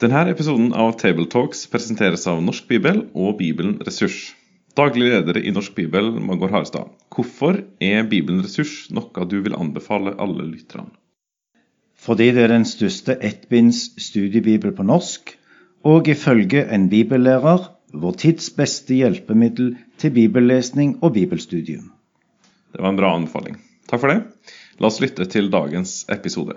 Denne episoden av Tabletalks presenteres av Norsk Bibel og Bibelen Ressurs. Daglig leder i Norsk Bibel, Magor Harestad. Hvorfor er Bibelen Ressurs noe du vil anbefale alle lytterne? Fordi det er den største ettbinds studiebibel på norsk, og ifølge en bibellærer vår tids beste hjelpemiddel til bibellesning og bibelstudium. Det var en bra anbefaling. Takk for det. La oss lytte til dagens episode.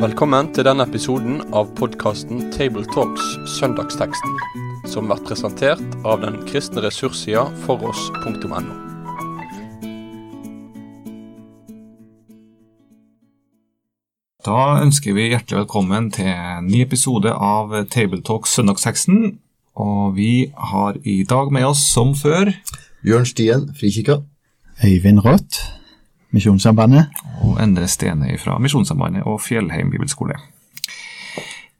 Velkommen til denne episoden av podkasten Tabletalks Søndagsteksten, som blir presentert av den kristne ressurssida foross.no. Da ønsker vi hjertelig velkommen til en ny episode av Tabletalks Søndagsteksten. Og vi har i dag med oss, som før Bjørn Stien, Frikirka. Øyvind Rått, Misjonssambandet. og Endre Stene fra Misjonssambandet og Fjellheim bibelskole.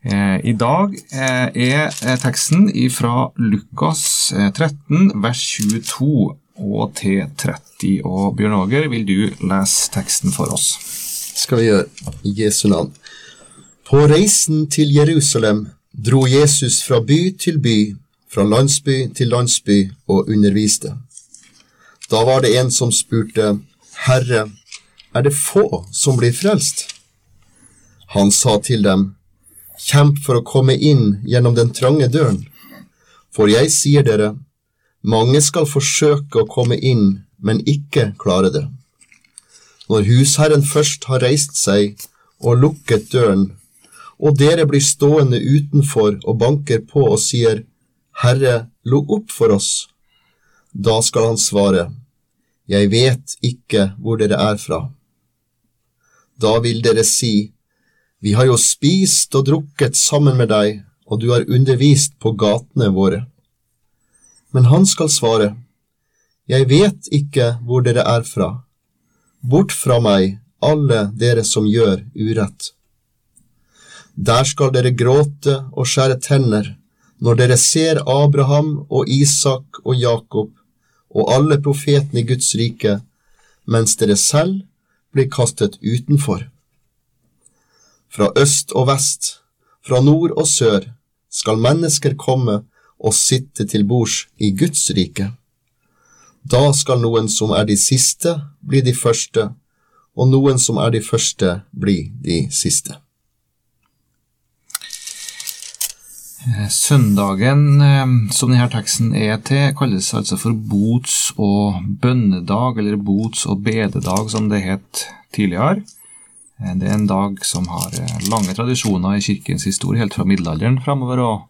Eh, I dag eh, er eh, teksten fra Lukas eh, 13, vers 22 og til 30. Og Bjørn Åger, vil du lese teksten for oss? Skal vi gjøre i Jesu navn. På reisen til Jerusalem dro Jesus fra by til by, fra landsby til landsby og underviste. Da var det en som spurte, Herre, er det få som blir frelst? Han sa til dem, Kjemp for å komme inn gjennom den trange døren. For jeg sier dere, mange skal forsøke å komme inn, men ikke klare det. Når husherren først har reist seg og lukket døren, og dere blir stående utenfor og banker på og sier, Herre, lukk opp for oss, da skal han svare, Jeg vet ikke hvor dere er fra. Da vil dere si, Vi har jo spist og drukket sammen med deg, og du har undervist på gatene våre. Men han skal svare, Jeg vet ikke hvor dere er fra. Bort fra meg, alle dere som gjør urett. Der skal dere gråte og skjære tenner når dere ser Abraham og Isak og Jakob og alle profetene i Guds rike, mens dere selv blir kastet utenfor. Fra øst og vest, fra nord og sør, skal mennesker komme og sitte til bords i Guds rike. Da skal noen som er de siste, bli de første, og noen som er de første, bli de siste. Eh, Søndagen eh, som denne teksten er til, kalles altså for bots- og bønnedag, eller bots- og bededag, som det het tidligere. Eh, Det er en dag som har eh, lange tradisjoner i kirkens historie, helt fra middelalderen framover og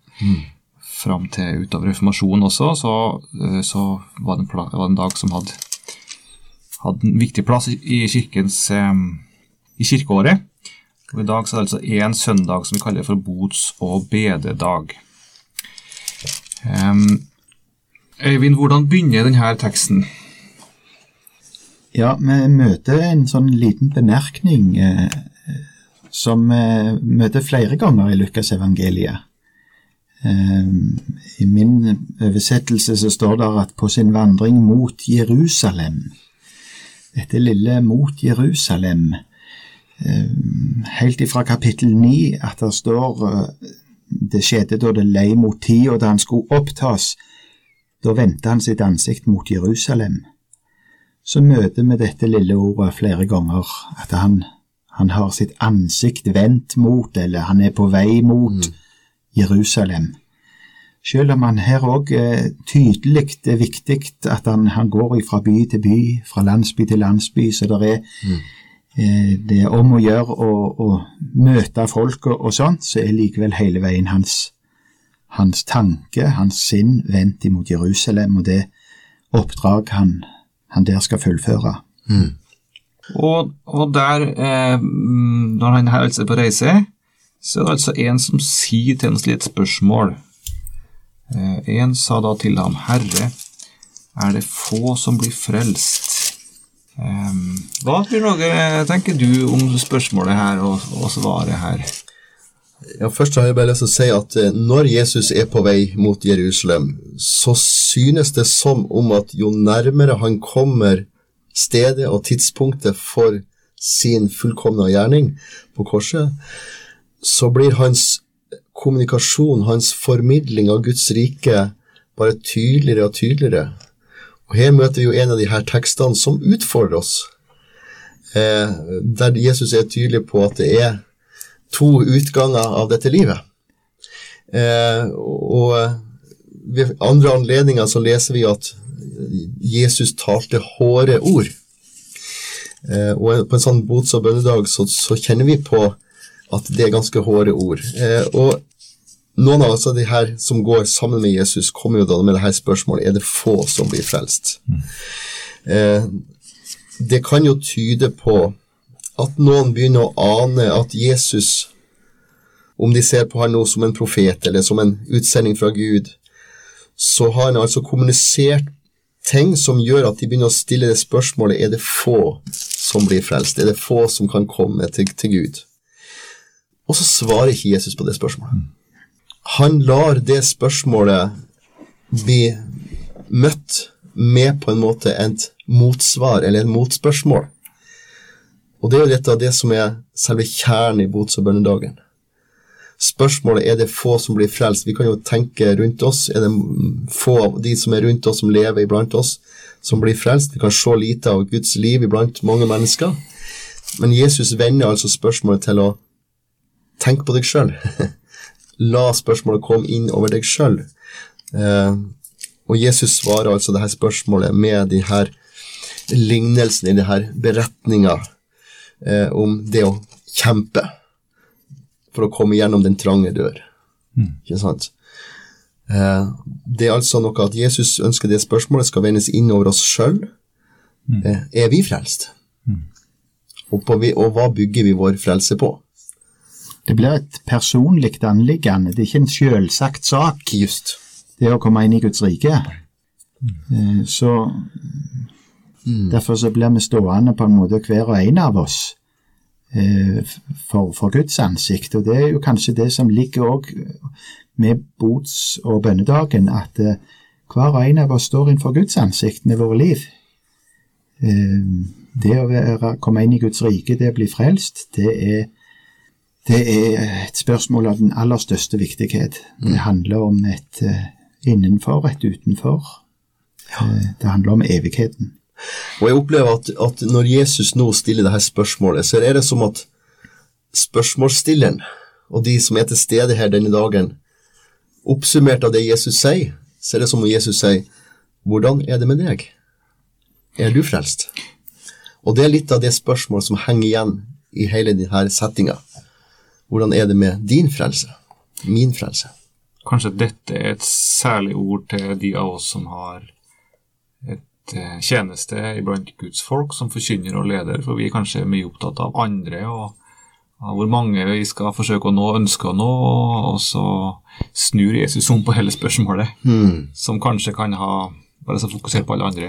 fram til utover reformasjonen også, så, eh, så var, det en var det en dag som hadde, hadde en viktig plass i, kirkens eh, i kirkeåret. Og I dag så er det altså én søndag som vi kaller for bots- og bededag. Um, Øyvind, hvordan begynner denne teksten? Ja, vi møter en sånn liten bemerkning eh, som vi møter flere ganger i Lukasevangeliet. Eh, I min oversettelse så står det at på sin vandring mot Jerusalem Dette lille mot Jerusalem eh, Helt ifra kapittel 9 at det står eh, Det skjedde da det lei mot tida da han skulle opptas. Da vendte han sitt ansikt mot Jerusalem så møter vi dette lille ordet flere ganger, at han, han har sitt ansikt vendt mot, eller han er på vei mot Jerusalem. Selv om han her òg eh, tydelig det er viktig at han, han går fra by til by, fra landsby til landsby, så det er, eh, det er om å gjøre å, møte folk og, og sånt, så er likevel hele veien hans, hans tanke, hans sinn, vendt imot Jerusalem, og det oppdrag han, han der skal fullføre. Og, og der, eh, mm, når han er på reise, så er det altså en som sier til ham et spørsmål. Eh, en sa da til ham, Herre, er det få som blir frelst? Eh, hva Åge, tenker du om spørsmålet her og, og svaret her? Ja, Først har jeg bare lyst til å si at eh, når Jesus er på vei mot Jerusalem, så synes det som om at jo nærmere han kommer stedet og tidspunktet for sin fullkomne gjerning på korset, så blir hans kommunikasjon, hans formidling av Guds rike, bare tydeligere og tydeligere. Og Her møter vi jo en av de her tekstene som utfordrer oss, eh, der Jesus er tydelig på at det er to utganger av dette livet. Eh, og ved andre anledninger så leser vi at Jesus talte hårde ord. Eh, og på en sånn bots- og bønnedag så, så, kjenner vi på at det er ganske hårde ord. Eh, og noen av av de her som går sammen med Jesus, kommer jo da med det her spørsmålet er det få som blir frelst. Mm. Eh, det kan jo tyde på at noen begynner å ane at Jesus, om de ser på han nå som en profet eller som en utsending fra Gud, så har han altså kommunisert ting som gjør at de begynner å stille det spørsmålet er det få som blir frelst, er det få som kan komme til, til Gud. Og så svarer ikke Jesus på det spørsmålet. Han lar det spørsmålet bli møtt med på en måte et motsvar, eller et motspørsmål. Og det er jo litt av det som er selve kjernen i bots- og bønnedagen. Spørsmålet er det få som blir frelst. Vi kan jo tenke rundt oss. Er det få av de som er rundt oss, som lever iblant oss, som blir frelst? Vi kan se lite av Guds liv iblant mange mennesker. Men Jesus vender altså spørsmålet til å tenke på deg sjøl. La spørsmålet komme inn over deg sjøl. Eh, og Jesus svarer altså det her spørsmålet med de her lignelsene i de her beretninga eh, om det å kjempe for å komme gjennom den trange dør. Mm. Ikke sant? Eh, det er altså noe at Jesus ønsker det spørsmålet skal vendes inn over oss sjøl. Mm. Eh, er vi frelst? Mm. Og, på, og, hva bygger vi vår frelse på? Det blir et personlig anliggende, det er ikke en selvsagt sak. Just. Det å komme inn i Guds rike. Mm. så mm. Derfor så blir vi stående på en måte hver og en av oss Eh, for, for, Guds ansikt. Og det er jo kanskje det som ligger òg med bots- og bønnedagen, at eh, hver og en av oss står innenfor Guds ansikt med våre liv. Eh, det å være, komme inn i Guds rike, det å bli frelst, det er, det er et spørsmål av den aller største viktighet. Det mm. handler om et innenfor, et utenfor. Det handler om evigheten. Og jeg opplever at, at når Jesus nå stiller dette spørsmålet, så er det som at spørsmålsstilleren og de som er til stede her denne dagen, oppsummert av det Jesus sier, så er det som om Jesus sier, 'Hvordan er det med deg? Er du frelst?' Og det er litt av det spørsmålet som henger igjen i hele denne settinga. Hvordan er det med din frelse? Min frelse? Kanskje dette er et særlig ord til de av oss som har et Eh, tjeneste iblant Guds folk som forkynner og leder, for vi er kanskje mye opptatt av andre og av hvor mange vi skal forsøke å nå, ønske å nå, og så snur Jesus om på hele spørsmålet, mm. som kanskje kan ha bare så fokusert på alle andre,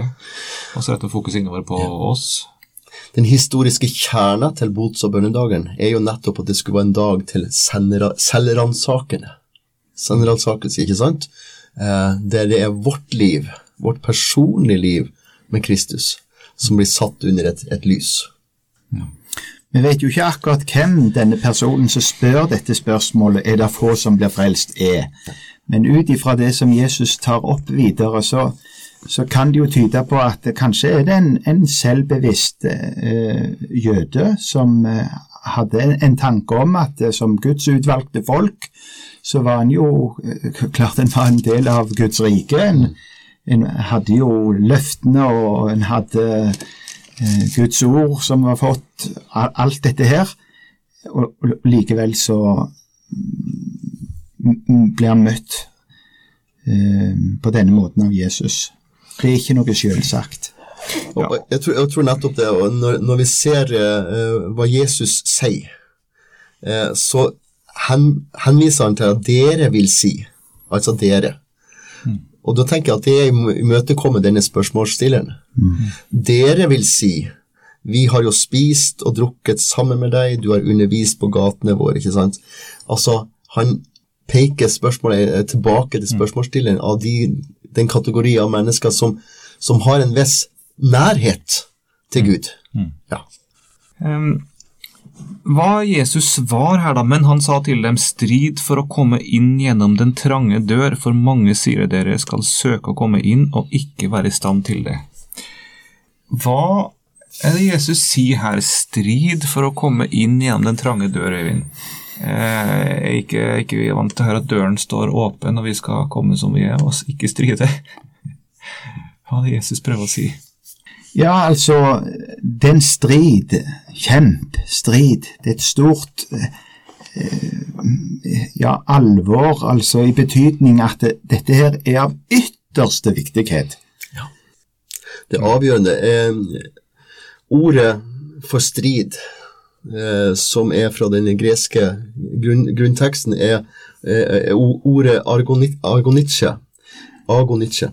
og så rett og fokus innover på ja. oss. Den historiske kjerna til bots- og bønnedagen er jo nettopp at det skulle være en dag til selvransakende. Selvransakelse, ikke sant? Eh, der det er vårt liv vårt personlige liv med Kristus, som blir satt under et, et lys. Ja. Vi vet jo ikke akkurat hvem denne personen som spør dette spørsmålet, er det få som blir frelst, er. Men ut ifra det som Jesus tar opp videre, så, så, kan det jo tyde på at kanskje er det en, en selvbevisst eh, jøde som eh, hadde en, en, tanke om at eh, som Guds utvalgte folk, så var han jo eh, Klart han var en del av Guds rike. en en hadde jo løftene, og en hadde eh, Guds ord som var fått, alt dette her. Og, og likevel så blir han møtt eh, på denne måten av Jesus. Det er ikke noe selvsagt. Ja. Jeg, tror, jeg, tror, nettopp det. og Når, når vi ser eh, hva Jesus sier, eh, så hen, henviser han til at dere vil si, altså dere. Og da tenker jeg at det imøtekommer denne spørsmålsstilleren. Mm. Dere vil si vi har jo spist og drukket sammen med deg, du har undervist på gatene våre, ikke sant. Altså, han peker spørsmålet eh, tilbake til mm. spørsmålsstilleren av de, den kategori av mennesker som, som, har en viss nærhet til. Gud. Mm. Ja. Um, hva Jesus svar her, da? Men han sa til dem, strid for å komme inn gjennom den trange dør, for mange sier dere skal søke å komme inn og ikke være i stand til det. Hva er det Jesus sier her? Strid for å komme inn gjennom den trange dør, Øyvind. Eh, Jeg er ikke, ikke vant til å høre at døren står åpen og vi skal komme som vi er, og ikke stride. Hva er det Jesus prøver å si? Ja, altså, den strid, kjemp, strid, det er et stort eh, ja, alvor, altså i betydning at det, dette her er av ytterste viktighet. Det avgjørende er ordet for strid, eh, som er fra den greske grunn, grunnteksten, er, er, er ordet argoni- argonitche, agonitche,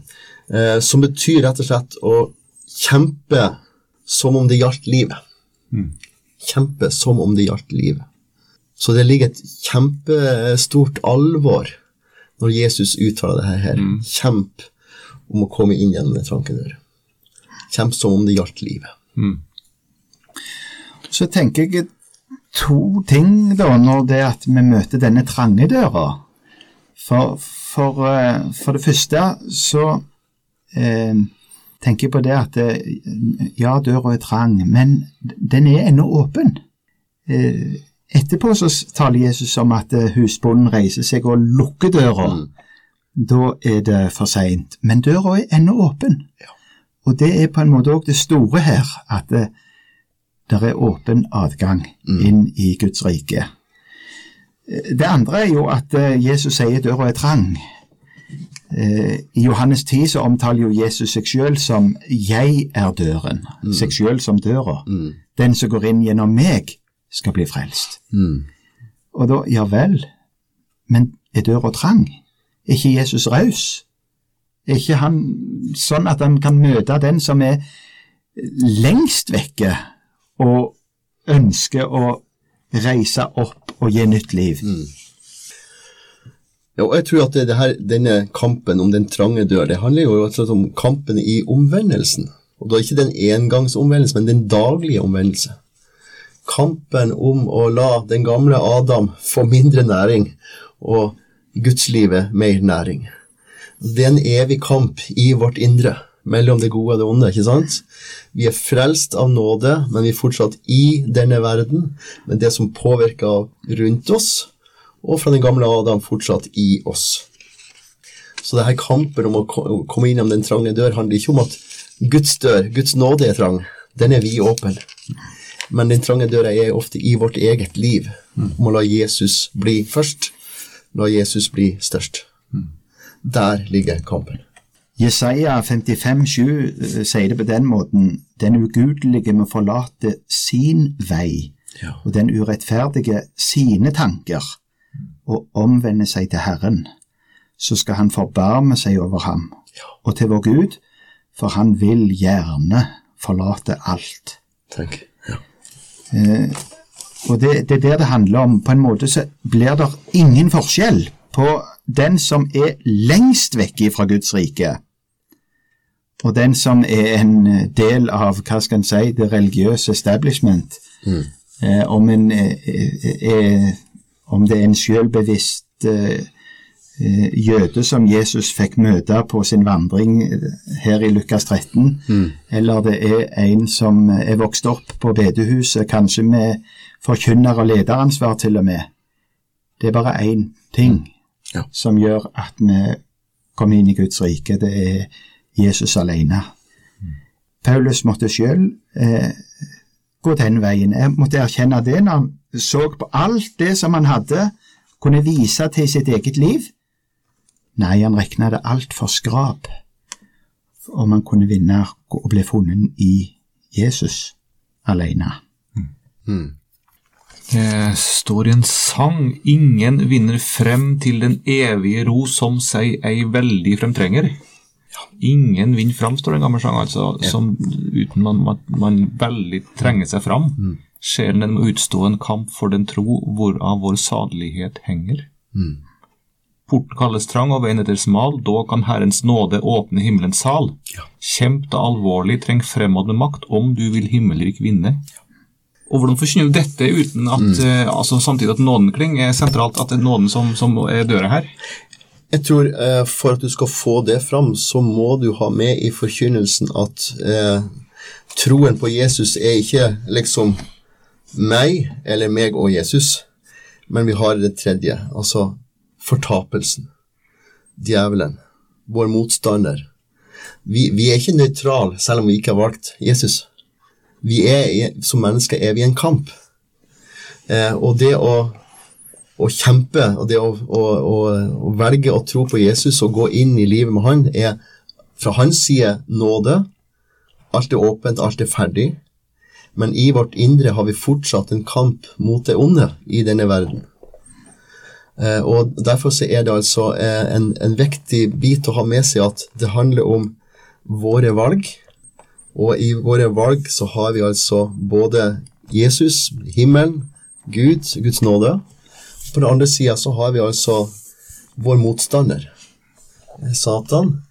eh, som betyr rett og slett å kjempe som om det gjaldt livet. Kjempe som om det gjaldt livet. Så det ligger et kjempestort alvor når Jesus uttaler det her. Kjemp om å komme inn gjennom den tranke dør. Kjemp som om det gjaldt livet. Så tenker jeg to ting da, når det at vi møter denne trange døra. For, for, eh, for det første så eh, tenker jeg på det at eh, ja, døra er trang, men den er ennå åpen. Eh, etterpå så taler Jesus om at eh, husbonden reiser seg og lukker døra. Da er det for seint. Men døra er ennå åpen. Og det er på en måte òg det store her, at det, er åpen adgang inn i Guds rike. Det andre er jo at eh, Jesus sier døra er trang. Eh, I Johannes 10 så omtaler jo Jesus seg sjøl som 'jeg er døren', seg sjøl som døra. Den som går inn gjennom meg, skal bli frelst. Og da, ja vel, men er døra trang? Er ikke Jesus raus? Er ikke han sånn at han kan møte den som er lengst vekke, og ønsker å reise opp og gi nytt liv? Ja, og jeg tror at det, det her, denne kampen om den trange dør, det handler jo rett om kampen i omvendelsen. Og da ikke den engangsomvendelse, men den daglige omvendelse. Kampen om å la den gamle Adam få mindre næring, og gudslivet mer næring. Det er en evig kamp i vårt indre mellom det gode og det onde, ikke sant? Vi er frelst av nåde, men vi er fortsatt i denne verden, men det som påvirker rundt oss, og fra den gamle Adam fortsatt i oss. Så det her kampen om å ko- komme innom den trange dør handler ikke om at Guds dør, Guds nåde er trang, den er vidåpen. Men den trange døra er ofte i vårt eget liv, om å la Jesus bli først, la Jesus bli størst. Der ligger kampen. Jesaja 55, 7 sier det på den måten, den ugudelige må forlate sin vei, Ja. og den urettferdige sine tanker, og omvende seg til Herren. Så skal han forbarme seg over ham, og til vår Gud, for han vil gjerne forlate alt. Tenk. Ja. Og det, det er der det handler om. På en måte så blir det ingen forskjell på den som er lengst vekke fra Guds rike, og den som er en del av hva skal en si, det religiøse establishment. Eh, om, en, eh, er, om det er en selvbevisst eh, eh, jøde som Jesus fikk møte på sin vandring eh, her i Lukas 13, eller det er en som er vokst opp på bedehuset, kanskje med forkynner- og lederansvar til og med. Det er bare én ting Ja. som gjør at vi kommer inn i Guds rike. Det er Jesus alene. Paulus måtte sjøl eh, gå den veien. Jeg måtte erkjenne det når han så på alt det som han hadde, kunne vise til sitt eget liv. Nei, han regna det alt for skrap om han kunne vinne og bli funnet i Jesus alene. Det står i en sang ingen vinner frem til den evige ro som seg ei veldig fremtrenger. Ingen vinner fram, står det en gammel sang, altså, som, uten man, man, man veldig trenger seg fram. Sjelen den må utstå en kamp for den tro hvorav vår sadelighet henger. Porten kalles trang og veien etter smal, da kan Herrens nåde åpne himmelens sal. Kjemp da alvorlig, treng fremad med makt om du vil himmelrik vinne. Og hvordan forkynner du dette uten at eh, altså samtidig at nåden klinger er sentralt, at det er nåden som, som er døra her? Jeg tror eh, for at du skal få det fram, så må du ha med i forkynnelsen at eh, troen på Jesus er ikke liksom meg eller meg og Jesus, men vi har det tredje, altså fortapelsen. Djevelen. Vår motstander. Vi, vi er ikke nøytrale selv om vi ikke har valgt Jesus. Vi er, Som mennesker er vi i en kamp. Eh, og det å å kjempe og det å, å, å, å velge å tro på Jesus og gå inn i livet med han, er fra hans side nåde. Alt er åpent, alt er ferdig. Men i vårt indre har vi fortsatt en kamp mot det onde i denne verden. Eh, og Derfor så er det altså eh, en, en viktig bit å ha med seg at det handler om våre valg. Og i våre valg så har vi altså både Jesus, himmelen, Gud, Guds nåde. På den andre sida så har vi altså vår motstander, eh, Satan,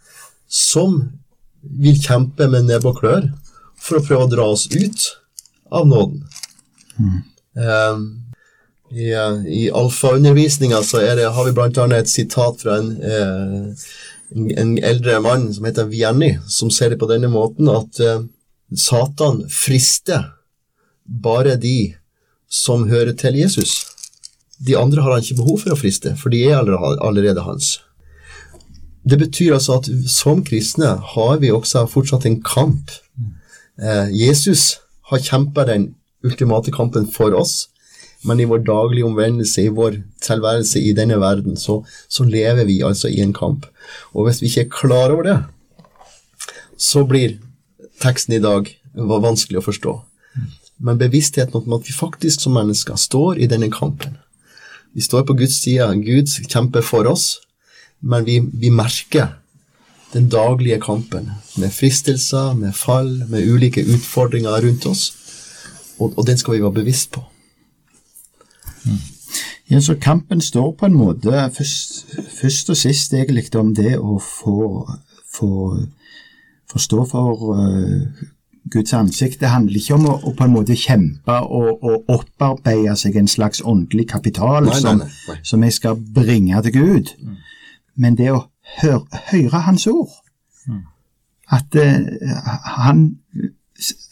som vil kjempe med nebb og klør for å prøve å dra oss ut av nåden. Eh, I, eh, i alfaundervisninga så det, har vi annet et sitat fra en, eh, en, en eldre mann som heter Vianney, som ser det på denne måten at eh, Satan frister bare de som hører til Jesus. De andre har han ikke behov for å friste, for de er allerede, hans. Det betyr altså at som kristne har vi også fortsatt en kamp. Eh, Jesus har kjempa den ultimate kampen for oss, men i vår daglige omvendelse, i vår tilværelse i denne verden, så, så lever vi altså i en kamp. Og hvis vi ikke er klar over det, så blir teksten i dag vanskelig å forstå. Men bevisstheten om at vi faktisk som mennesker står i denne kampen. Vi står på Guds side, Gud kjemper for oss, men vi, vi merker den daglige kampen med fristelser, med fall, med ulike utfordringer rundt oss. Og, og den skal vi være bevisst på. Ja, så Kampen står på en måte først, først og sist egentlig om det å få, få forstå for eh, Guds ansikt. Det handler ikke om å, å på en måte kjempe og, og opparbeide seg en slags åndelig kapital Nei, som, nei, nei. som jeg skal bringe til Gud, men det å høre, høre Hans ord. At eh, han,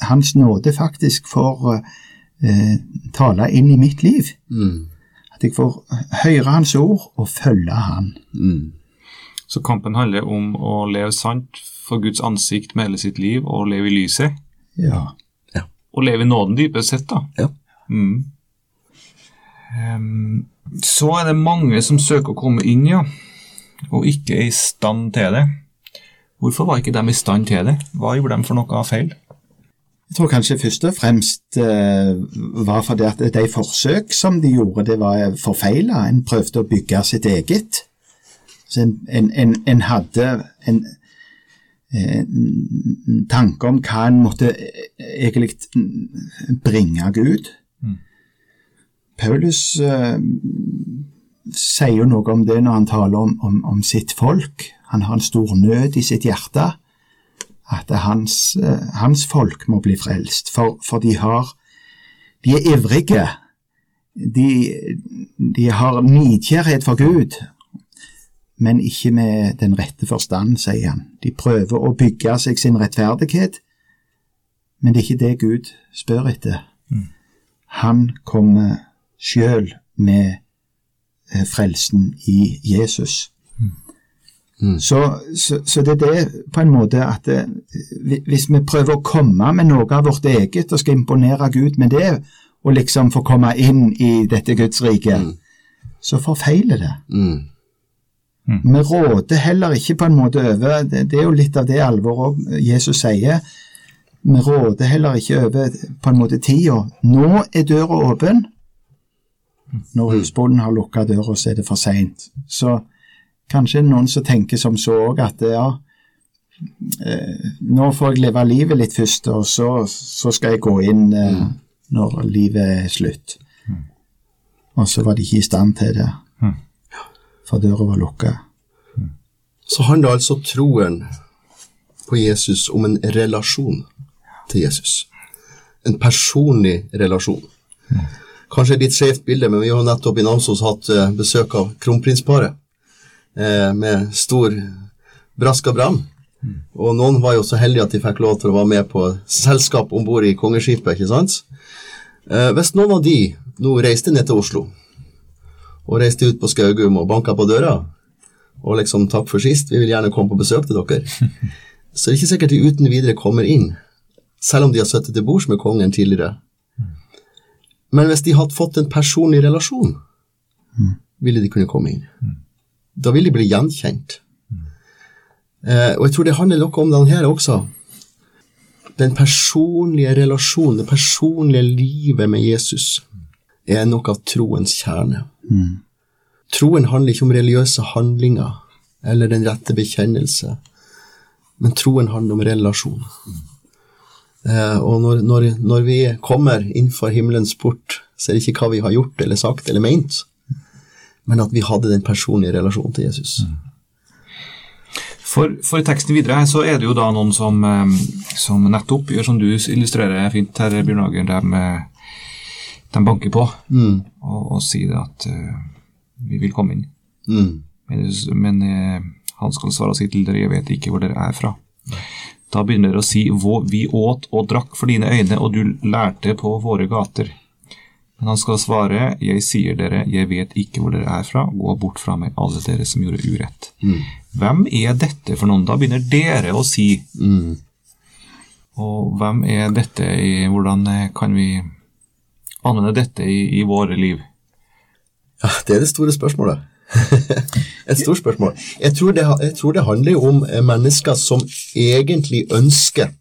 Hans nåde faktisk får eh, tale inn i mitt liv. At jeg får høre Hans ord og følge Han. Så kampen handler om å leve sant for Guds ansikt med hele sitt liv, og leve i lyset. Ja. ja. Og leve i nåden dypest sett, da. Ja. Mm. Um, så er det mange som søker å komme inn, ja, og ikke er i stand til det. Hvorfor var ikke de i stand til det? Hva gjorde de for noe feil? Jeg tror kanskje først og fremst eh, var fordi at de forsøk som de gjorde, det var forfeila. En prøvde å bygge sitt eget. Så en, en, en, en hadde en, en tanke om hva en måtte eh, egentlig bringe Gud. Paulus eh, sier jo noe om det når han taler om, om, om sitt folk. Han har en stor nød i sitt hjerte at hans, eh, hans folk må bli frelst, for, for de har De er ivrige. De, de har nidkjærhet for Gud, men ikke med den rette forstand, sier han. De prøver å bygge seg sin rettferdighet, men det er ikke det Gud spør etter. Han kommer sjøl med eh, frelsen i Jesus. Så, så, så det er det på en måte at det, hvis vi prøver å komme med noe av vårt eget og skal imponere Gud med det, og liksom få komme inn i dette Guds rike, så forfeiler det. Vi råder heller ikke på en måte over Det, er jo litt av det alvoret Jesus sier. Vi råder heller ikke over på en måte tida. Nå er døra åpen. Når husbonden har lukka døra, så er det for seint. Så kanskje noen som tenker som så òg at ja, eh, nå får jeg leve livet litt først, og så, så skal jeg gå inn eh, når livet er slutt. Og så var de ikke i stand til det, for døra var lukka. Så handler altså troen på Jesus om en relasjon til Jesus. en personlig relasjon. Kanskje et litt skjevt bilde, men vi har nettopp i Namsos hatt eh, besøk av kronprinsparet eh, med stor brask og bram. Og noen var jo så heldige at de fikk lov til å være med på selskap om bord i kongeskipet. ikke sant? Eh, hvis noen av de nå reiste ned til Oslo, og reiste ut på Skaugum og banka på døra, og liksom 'takk for sist, vi vil gjerne komme på besøk til dere', så det er ikke sikkert de uten videre kommer inn, selv om de har sittet til bords med kongen tidligere. Men hvis de hadde fått en personlig relasjon, ville de kunne komme inn. Da ville de bli gjenkjent. Eh, og jeg tror det handler noe om den her også. Den personlige relasjonen, det personlige livet med Jesus, er noe av troens kjerne. Troen handler ikke om religiøse handlinger eller den rette bekjennelse, men troen handler om relasjon. Eh, og når, når, når vi kommer innenfor himmelens port, så er det ikke hva vi har gjort eller sagt eller ment, men at vi hadde den personlige relasjonen til Jesus. For, for teksten videre her så er det jo da noen som, eh, som nettopp gjør som du illustrerer fint her, Bjørn Ager, de, eh, de banker på og, og sier at uh, vi vil komme inn. Mm. Men, men uh, han skal svare og si til dere, jeg vet ikke hvor dere er fra. Da begynner dere å si, «Vå- vi åt og drakk for dine øyne, og du lærte på våre gater. Men han skal svare, jeg sier dere, jeg vet ikke hvor dere er fra, gå bort fra meg, alle dere som gjorde urett. Hvem er dette for noen? Da begynner dere å si. Og hvem er dette i, hvordan eh, kan vi anvende dette i, i våre liv? Ja, det er det store spørsmålet. Et stort spørsmål. Jeg tror, det, jeg tror det handler om eh, mennesker som egentlig ønsker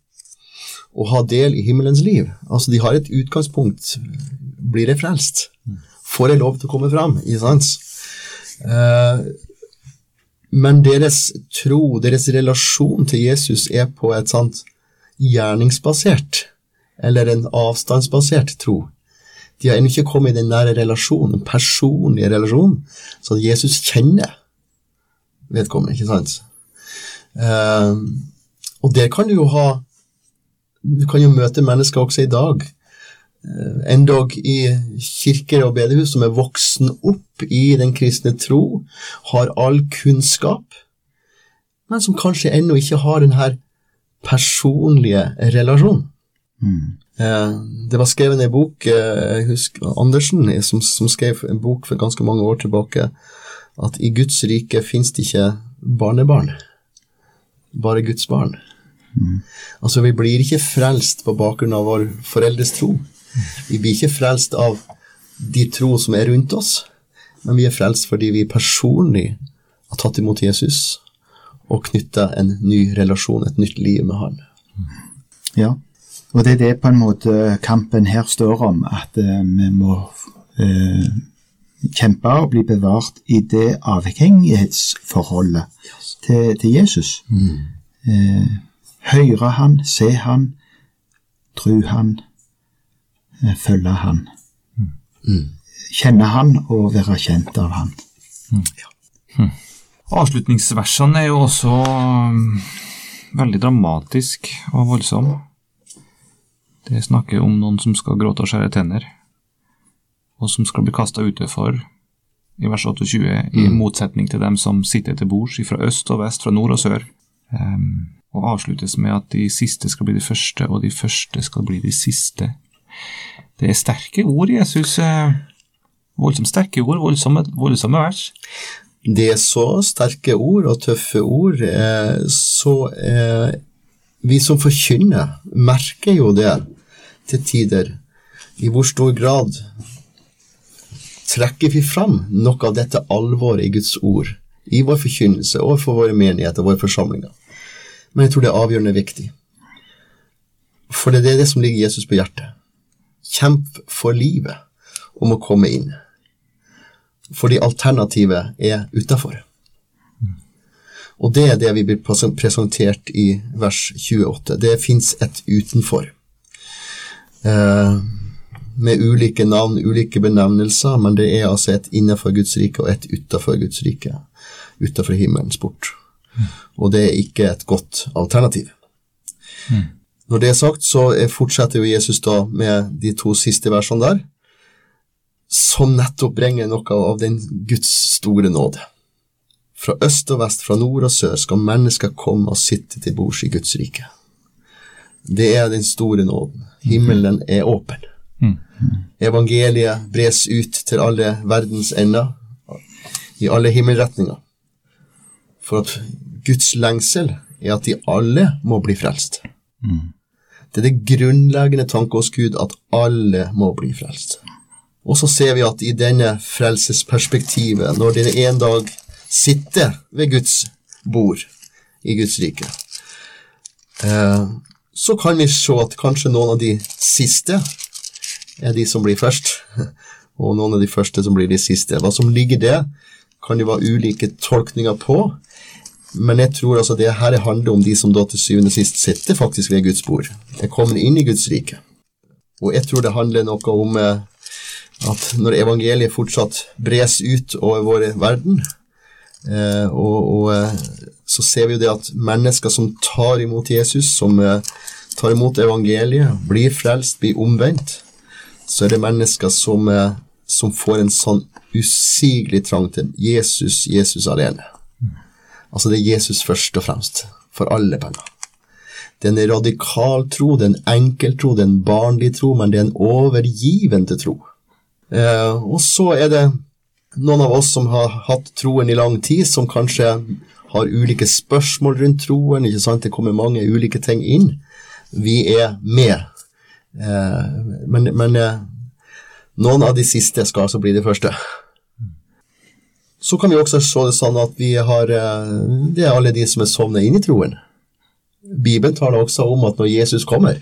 å ha del i himmelens liv. Altså, de har et utgangspunkt. Blir jeg frelst? Får jeg lov til å komme fram? Ikke sant? Eh, men deres tro, deres relasjon til Jesus er på et sånt gjerningsbasert, eller en avstandsbasert tro. De har ennå ikke kommet i den nære relasjonen, den personlige relasjonen, så at Jesus kjenner vedkommende, ikke sant? Eh, og der kan du jo ha Du kan jo møte mennesker også i dag, uh, endog i kirker og bedehus, som er voksen opp i den kristne tro, har all kunnskap, men som kanskje ennå ikke har den her personlige relasjonen. Eh, Det var skrevet en bok, eh, jeg husker Andersen, eh, som, som skrev en bok for ganske mange år tilbake, at i Guds rike fins det ikke barnebarn, bare Guds barn. Altså, vi blir ikke frelst på bakgrunn av vår foreldres tro. Vi blir ikke frelst av de tro som er rundt oss, men vi er frelst fordi vi personlig har tatt imot Jesus og knytta en ny relasjon, et nytt liv med Han. Ja, og det er det på en måte kampen her står om, at eh, vi må eh, kjempe og bli bevart i det avhengighetsforholdet til, til Jesus. Eh, høre han, se han, tro han, eh, følge han. Kjenne han og være kjent av han. Avslutningsversene er jo også um, veldig dramatisk og voldsom. Det snakker om noen som skal gråte og skjære tenner, og som skal bli kasta utenfor, i vers 28, i motsetning til dem som sitter til bords fra øst og vest, fra nord og sør. Um, og avsluttes med at de siste skal bli de første, og de første skal bli de siste. Det er sterke ord, Jesus. eh, Voldsomt sterke ord, voldsomme, voldsomme vers. Det er så sterke ord og tøffe ord, eh, så eh, vi som forkynner, merker jo det til tider. I hvor stor grad trekker vi fram noe av dette alvoret i Guds ord i vår forkynnelse overfor våre menigheter og våre forsamlinger. Men jeg tror det er avgjørende viktig. For det er det som ligger Jesus på hjertet. Kjemp for livet om å komme inn. Fordi alternativet er utafor. Og det er det vi blir presentert i vers 28. Det fins et utenfor. Eh, med ulike navn, ulike benevnelser, men det er altså et innenfor Guds rike og et utenfor Guds rike. Utenfor himmelens port. Og det er ikke et godt alternativ. Når det er sagt, så er- fortsetter jo Jesus da med de to siste versene der, som nettopp bringer noe av den Guds store nåde. Fra øst og vest, fra nord og sør skal mennesker komme og sitte til bords i Guds rike. Det er den store nåden. Himmelen er åpen. Evangeliet bres ut til alle verdens ender, i alle himmelretninger. For at Guds lengsel er at de alle må bli frelst. Det er det grunnleggende tanke hos Gud at alle må bli frelst. Og så ser vi at i denne frelsesperspektivet, når dere en dag sitter ved Guds bord i Guds rike, eh, så kan vi se at kanskje noen av de siste er de som blir først, og noen av de første som blir de siste. Hva som ligger det, kan det være ulike tolkninger på, men jeg tror altså det her handler om de som da til syvende og sist sitter faktisk ved Guds bord, Jeg kommer inn i Guds rike. Og jeg tror det handler noe om eh, at når evangeliet fortsatt bres ut over vår verden, eh, og, og eh, så ser vi jo det at mennesker som tar imot Jesus, som eh, tar imot evangeliet, blir frelst, blir omvendt, så er det mennesker som, eh, som får en sånn usigelig trang til Jesus, Jesus alene. Altså det er Jesus først og fremst, for alle penger. Det er en radikal tro, det er en enkel tro, det er en barnlig tro, men det er en overgivende tro. Eh, og så er det noen av oss som har hatt troen i lang tid, som kanskje har ulike spørsmål rundt troen, ikke sant? Det kommer mange ulike ting inn. Vi er med. Eh, men men eh, noen av de siste skal altså bli de første. Så kan vi også se det sånn at vi har eh, Det er alle de som er sovnet inn i troen. Bibelen taler også om at når Jesus kommer,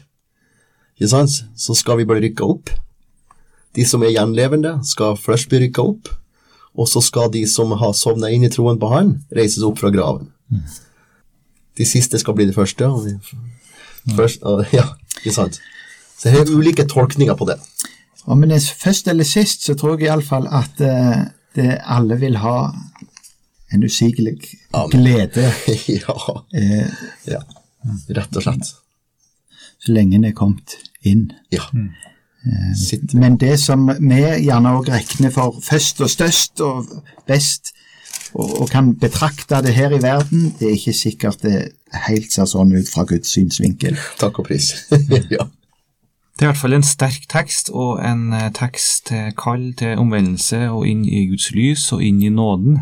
så skal vi bare rykke opp. De som er gjenlevende, skal først bli rykka opp, og så skal de som har sovnet inn i troen på Han, reises opp fra graven. De siste skal bli de første. Og de først, og, ja, ikke sant. Så det er ulike tolkninger på det. Ja, er først eller sist, så tror jeg iallfall at uh, det alle vil ha en usigelig glede ja, Uh, ja, rett og slett. så lenge en er kommet inn. Ja. Sitt. Men det som vi gjerne òg regner for først og størst og best, og, og kan betrakte det her i verden, det er ikke sikkert det helt ser sånn ut fra Guds synsvinkel. Takk og pris. ja. Det er i hvert fall en sterk tekst, og en eh, tekst til kall til omvendelse og inn i Guds lys og inn i nåden.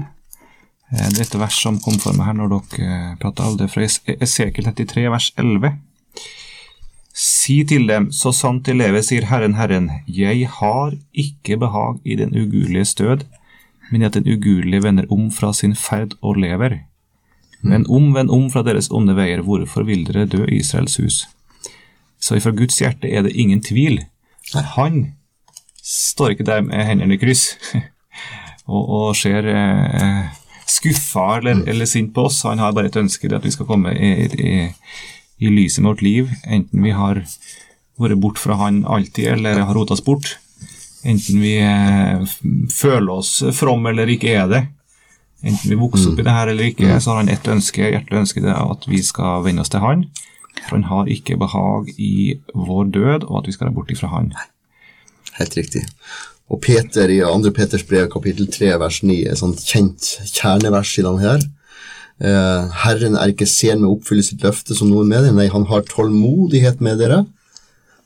Dette Det er vers som kom for meg her når dere prata, det er fra Es- Esekiel 33, vers 11. Si til dem, så sant de lever, sier Herren Herren, jeg har ikke behag i den ugudeliges død, men i at den ugudelige vender om fra sin ferd og lever. Vend om, vend om fra deres onde veier, hvorfor vil dere dø, Israels hus? Så ifra Guds hjerte er det ingen tvil. Han står ikke der med hendene i kryss og, og ser eh, skuffa eller, eller sint på oss. Han har bare et ønske til at vi skal komme i, i, i lyset med vårt liv, enten vi har vært bort fra han alltid eller har rota oss bort. Enten vi eh, føler oss from eller ikke er det. Enten vi vokser opp i det her eller ikke, så har han ett ønske, hjertelig ønske det er at vi skal vende oss til han. For han har ikke behag i vår død, og at vi skal være borte fra han. Helt riktig. Og Peter i 2. Peters brev kapittel 3 vers 9 er et sånt kjent kjernevers i denne her. Eh, Herren er ikke sen med å oppfylle sitt løfte som noen med det, nei, han har tålmodighet med dere,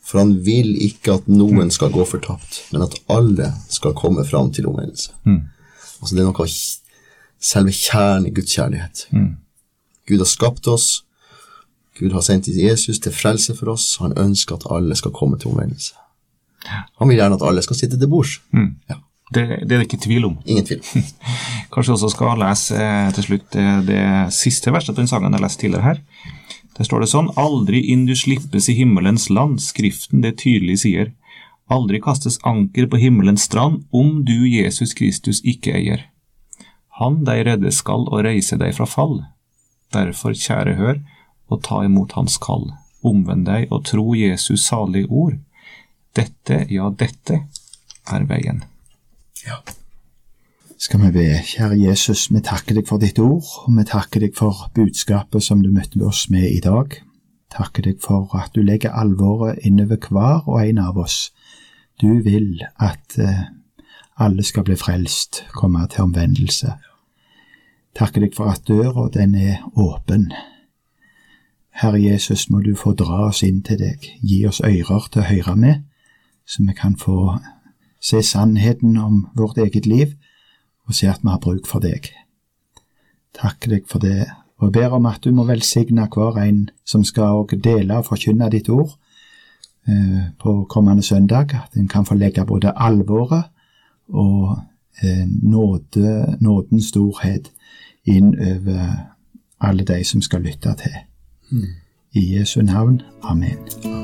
for han vil ikke at noen skal gå fortapt, men at alle skal komme fram til omvendelse. Altså det er noe av selve kjernen i Guds kjærlighet. Gud har skapt oss, Gud har sendt Jesus til frelse for oss, han ønsker at alle skal komme til omvendelse. Han vil gjerne at alle skal sitte til bords. Ja, Det, det er det ikke tvil om. ingen tvil. Kanskje også skal lese eh, til slutt eh, det siste verset av den sangen jeg leste tidligere her. Der står det sånn Aldri inn du slippes i himmelens land, Skriften det tydelig sier. Aldri kastes anker på himmelens strand, om du Jesus Kristus ikke eier. Han deg redde skal og reise deg fra fall. Derfor, kjære, hør, og ta imot hans kall. Omvend deg og tro Jesus salige ord. Dette, ja, dette er veien. Skal vi be, kjære Jesus, vi takker deg for ditt ord, og vi takker deg for budskapet som du møtte oss med i dag. Takker deg for at du legger alvoret innover hver og en av oss. Du vil at eh, alle skal bli frelst, komme til omvendelse. Takker deg for at døra, den er åpen. Herre Jesus, må du få dra oss inn til deg, gi oss ører til å høre med, så vi kan få se sannheten om vårt eget liv, og se at vi har bruk for deg. Takker deg for det, og ber om at du må velsigne hver en som skal dele og forkynne ditt ord eh, på kommende søndag, at en kan få legge både alvoret og eh, nåde, nådens storhet inn over alle de som skal lytte til. I Jesu navn. Amen.